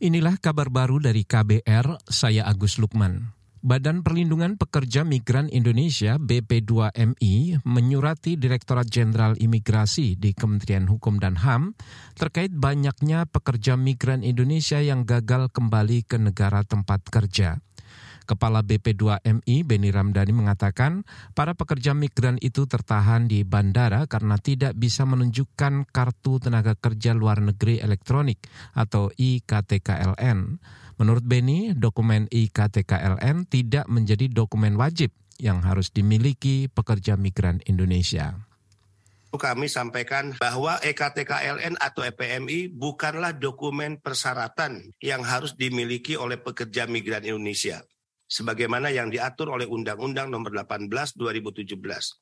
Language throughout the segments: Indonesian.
Inilah kabar baru dari KBR, saya Agus Lukman. Badan Perlindungan Pekerja Migran Indonesia BP2MI menyurati Direktorat Jenderal Imigrasi di Kementerian Hukum dan HAM terkait banyaknya pekerja migran Indonesia yang gagal kembali ke negara tempat kerja. Kepala BP2MI Beni Ramdhani mengatakan para pekerja migran itu tertahan di bandara karena tidak bisa menunjukkan kartu tenaga kerja luar negeri elektronik atau IKTKLN. Menurut Beni, dokumen IKTKLN tidak menjadi dokumen wajib yang harus dimiliki pekerja migran Indonesia kami sampaikan bahwa EKTKLN atau EPMI bukanlah dokumen persyaratan yang harus dimiliki oleh pekerja migran Indonesia sebagaimana yang diatur oleh Undang-Undang Nomor 18 2017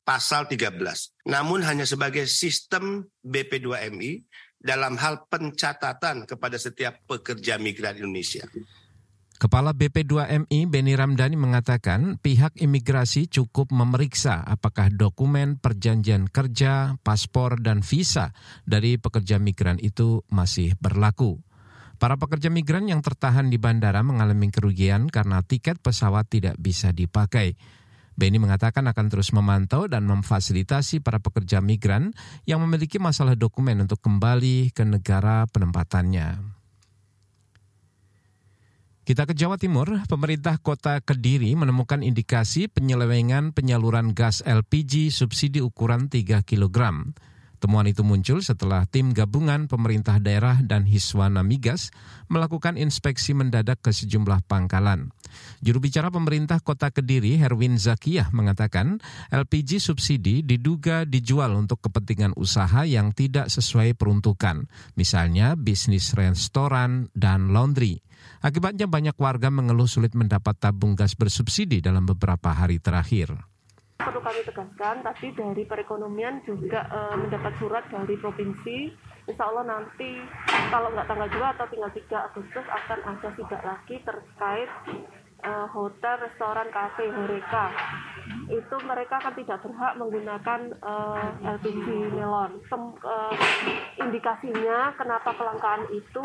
Pasal 13. Namun hanya sebagai sistem BP2MI dalam hal pencatatan kepada setiap pekerja migran Indonesia. Kepala BP2MI Beni Ramdhani mengatakan pihak imigrasi cukup memeriksa apakah dokumen perjanjian kerja, paspor, dan visa dari pekerja migran itu masih berlaku. Para pekerja migran yang tertahan di bandara mengalami kerugian karena tiket pesawat tidak bisa dipakai. Beni mengatakan akan terus memantau dan memfasilitasi para pekerja migran yang memiliki masalah dokumen untuk kembali ke negara penempatannya. Kita ke Jawa Timur, pemerintah kota Kediri menemukan indikasi penyelewengan penyaluran gas LPG subsidi ukuran 3 kilogram. Temuan itu muncul setelah tim gabungan pemerintah daerah dan Hiswana Migas melakukan inspeksi mendadak ke sejumlah pangkalan. Juru bicara pemerintah kota Kediri, Herwin Zakiyah, mengatakan LPG subsidi diduga dijual untuk kepentingan usaha yang tidak sesuai peruntukan, misalnya bisnis restoran dan laundry. Akibatnya banyak warga mengeluh sulit mendapat tabung gas bersubsidi dalam beberapa hari terakhir perlu kami tegaskan tadi dari perekonomian juga e, mendapat surat dari provinsi. Insya Allah nanti kalau nggak tanggal 2 atau tinggal 3 Agustus akan ada sidak lagi terkait uh, hotel, restoran, kafe, horeca itu mereka kan tidak berhak menggunakan uh, eh, LPG melon. Sem, uh, indikasinya kenapa kelangkaan itu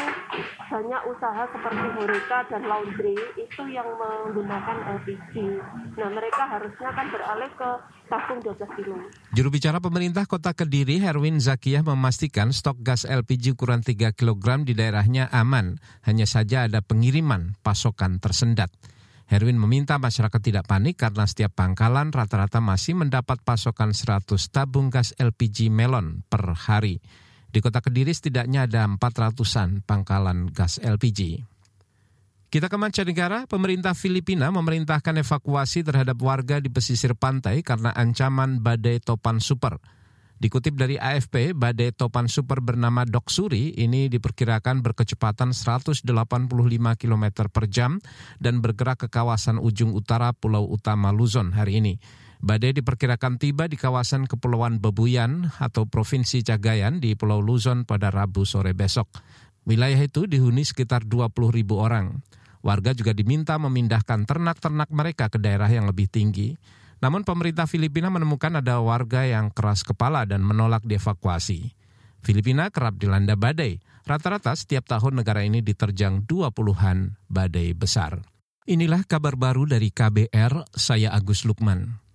banyak usaha seperti horeca dan laundry itu yang menggunakan LPG. Nah mereka harusnya kan beralih ke tabung 12 kilo. Juru bicara pemerintah kota Kediri Herwin Zakiyah memastikan stok gas LPG ukuran 3 kg di daerahnya aman. Hanya saja ada pengiriman pasokan tersendat. Herwin meminta masyarakat tidak panik karena setiap pangkalan rata-rata masih mendapat pasokan 100 tabung gas LPG melon per hari. Di kota Kediri setidaknya ada 400-an pangkalan gas LPG. Kita ke mancanegara, pemerintah Filipina memerintahkan evakuasi terhadap warga di pesisir pantai karena ancaman badai topan super. Dikutip dari AFP, badai topan super bernama Doksuri ini diperkirakan berkecepatan 185 km per jam dan bergerak ke kawasan ujung utara Pulau Utama Luzon hari ini. Badai diperkirakan tiba di kawasan Kepulauan Bebuyan atau Provinsi Cagayan di Pulau Luzon pada Rabu sore besok. Wilayah itu dihuni sekitar 20 ribu orang. Warga juga diminta memindahkan ternak-ternak mereka ke daerah yang lebih tinggi. Namun pemerintah Filipina menemukan ada warga yang keras kepala dan menolak dievakuasi. Filipina kerap dilanda badai. Rata-rata setiap tahun negara ini diterjang dua puluhan badai besar. Inilah kabar baru dari KBR, saya Agus Lukman.